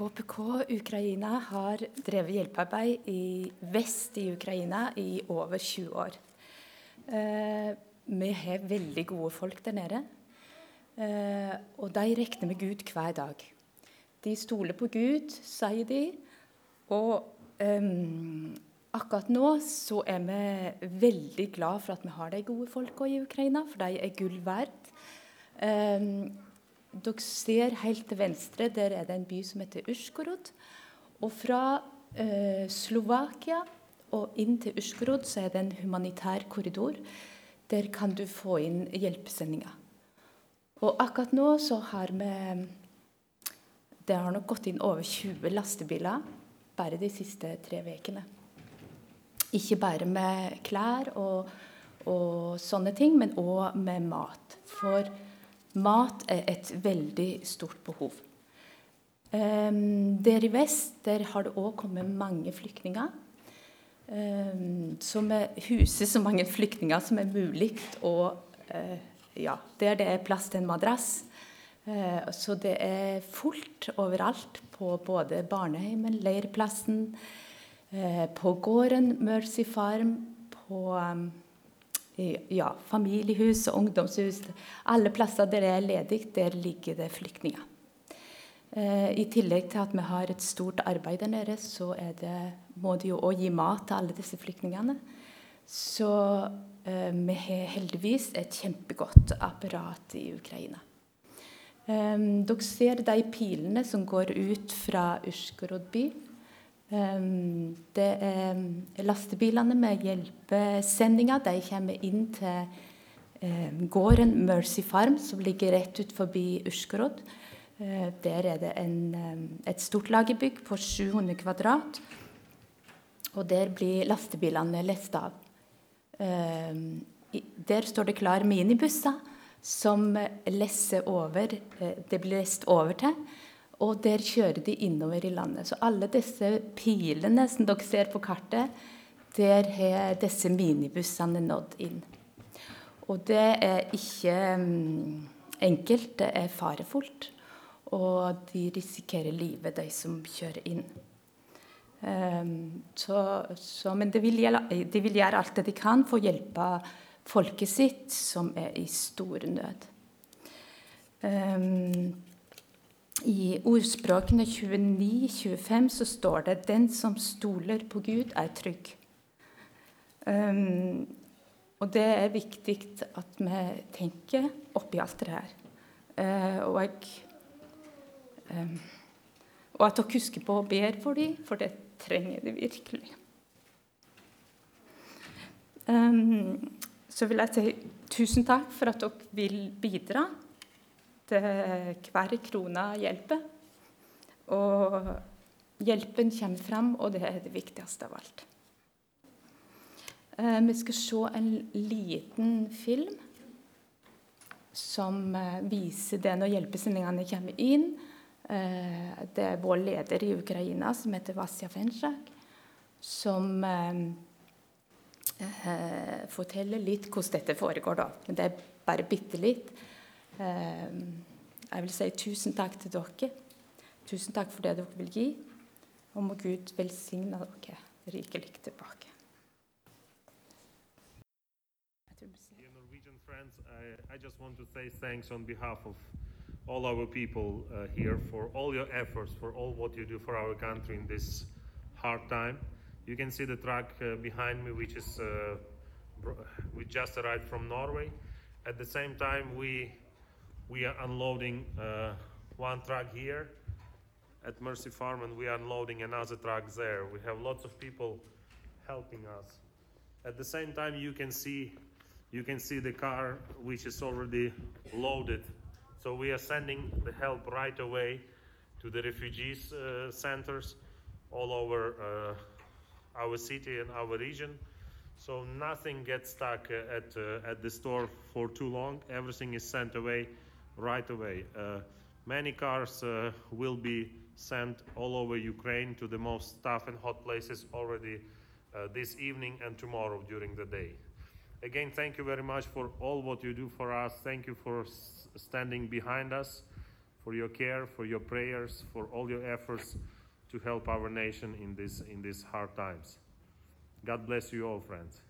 KPK Ukraina har drevet hjelpearbeid i vest i Ukraina i over 20 år. Eh, vi har veldig gode folk der nede. Eh, og de regner med Gud hver dag. De stoler på Gud, sier de. Og eh, akkurat nå så er vi veldig glad for at vi har de gode folka i Ukraina, for de er gull verdt. Dere ser helt til venstre, der er det en by som heter Ushkorod. Og fra eh, Slovakia og inn til Ushkorod så er det en humanitær korridor. Der kan du få inn hjelpesendinger. Og akkurat nå så har vi Det har nok gått inn over 20 lastebiler bare de siste tre ukene. Ikke bare med klær og, og sånne ting, men òg med mat. For mat er et veldig stort behov. Um, der i vest der har det òg kommet mange flyktninger. Um, som huser så mange flyktninger som er mulig. Og uh, ja, der det er plass til en madrass. Uh, så det er fullt overalt på både barneheimen, leirplassen, uh, på gården Mercy Farm, på um, ja, familiehus og ungdomshus. Alle plasser der det er ledig, der ligger det flyktninger. Eh, I tillegg til at vi har et stort arbeid der nede, så det, må de jo òg gi mat til alle disse flyktningene. Så eh, vi har heldigvis et kjempegodt apparat i Ukraina. Eh, dere ser de pilene som går ut fra Ushgorod by. Um, det er lastebilene med hjelpesendinger. De kommer inn til um, gården Mercy Farm, som ligger rett ut forbi Ushgorod. Uh, der er det en, et stort lagerbygg på 700 kvadrat. Og der blir lastebilene lest av. Der står det klar minibusser som lesser over, uh, det blir lest over til. Og der kjører de innover i landet. Så alle disse pilene som dere ser på kartet, der har disse minibussene nådd inn. Og det er ikke um, enkelt, det er farefullt. Og de risikerer livet, de som kjører inn. Um, så, så, men de vil, de vil, gjøre, alt det de kan for å hjelpe folket sitt, som er i stor nød. Um, ordspråkene 29-25 så står det 'Den som stoler på Gud, er trygg'. Um, og det er viktig at vi tenker oppi alt det her. Uh, og, jeg, um, og at dere husker på å be for dem, for det trenger de virkelig. Um, så vil jeg si tusen takk for at dere vil bidra hver krone hjelper. Og hjelpen kommer fram, og det er det viktigste av alt. Eh, vi skal se en liten film som eh, viser det når hjelpesendingene kommer inn. Eh, det er vår leder i Ukraina, som heter Vasja Fensjak, som forteller litt hvordan dette foregår. da. Det er bare bitte litt. Ehm, jeg vil si tusen takk til dere. Tusen takk for det dere vil gi. Og må Gud velsigne dere rikelig tilbake. I, just want to say thanks on behalf of all our people uh, here for all your efforts, for all what you do for our country in this hard time. You can see the truck uh, behind me, which is uh, we just arrived from Norway. At the same time, we we are unloading uh, one truck here at Mercy Farm and we are unloading another truck there. We have lots of people helping us. At the same time, you can see you can see the car which is already loaded. So we are sending the help right away to the refugees uh, centers all over uh, our city and our region. So nothing gets stuck uh, at uh, at the store for too long. Everything is sent away right away. Uh, many cars uh, will be sent all over Ukraine to the most tough and hot places already uh, this evening and tomorrow during the day. Again, thank you very much for all what you do for us. Thank you for standing behind us. for your care, for your prayers, for all your efforts to help our nation in, this, in these hard times. God bless you all, friends.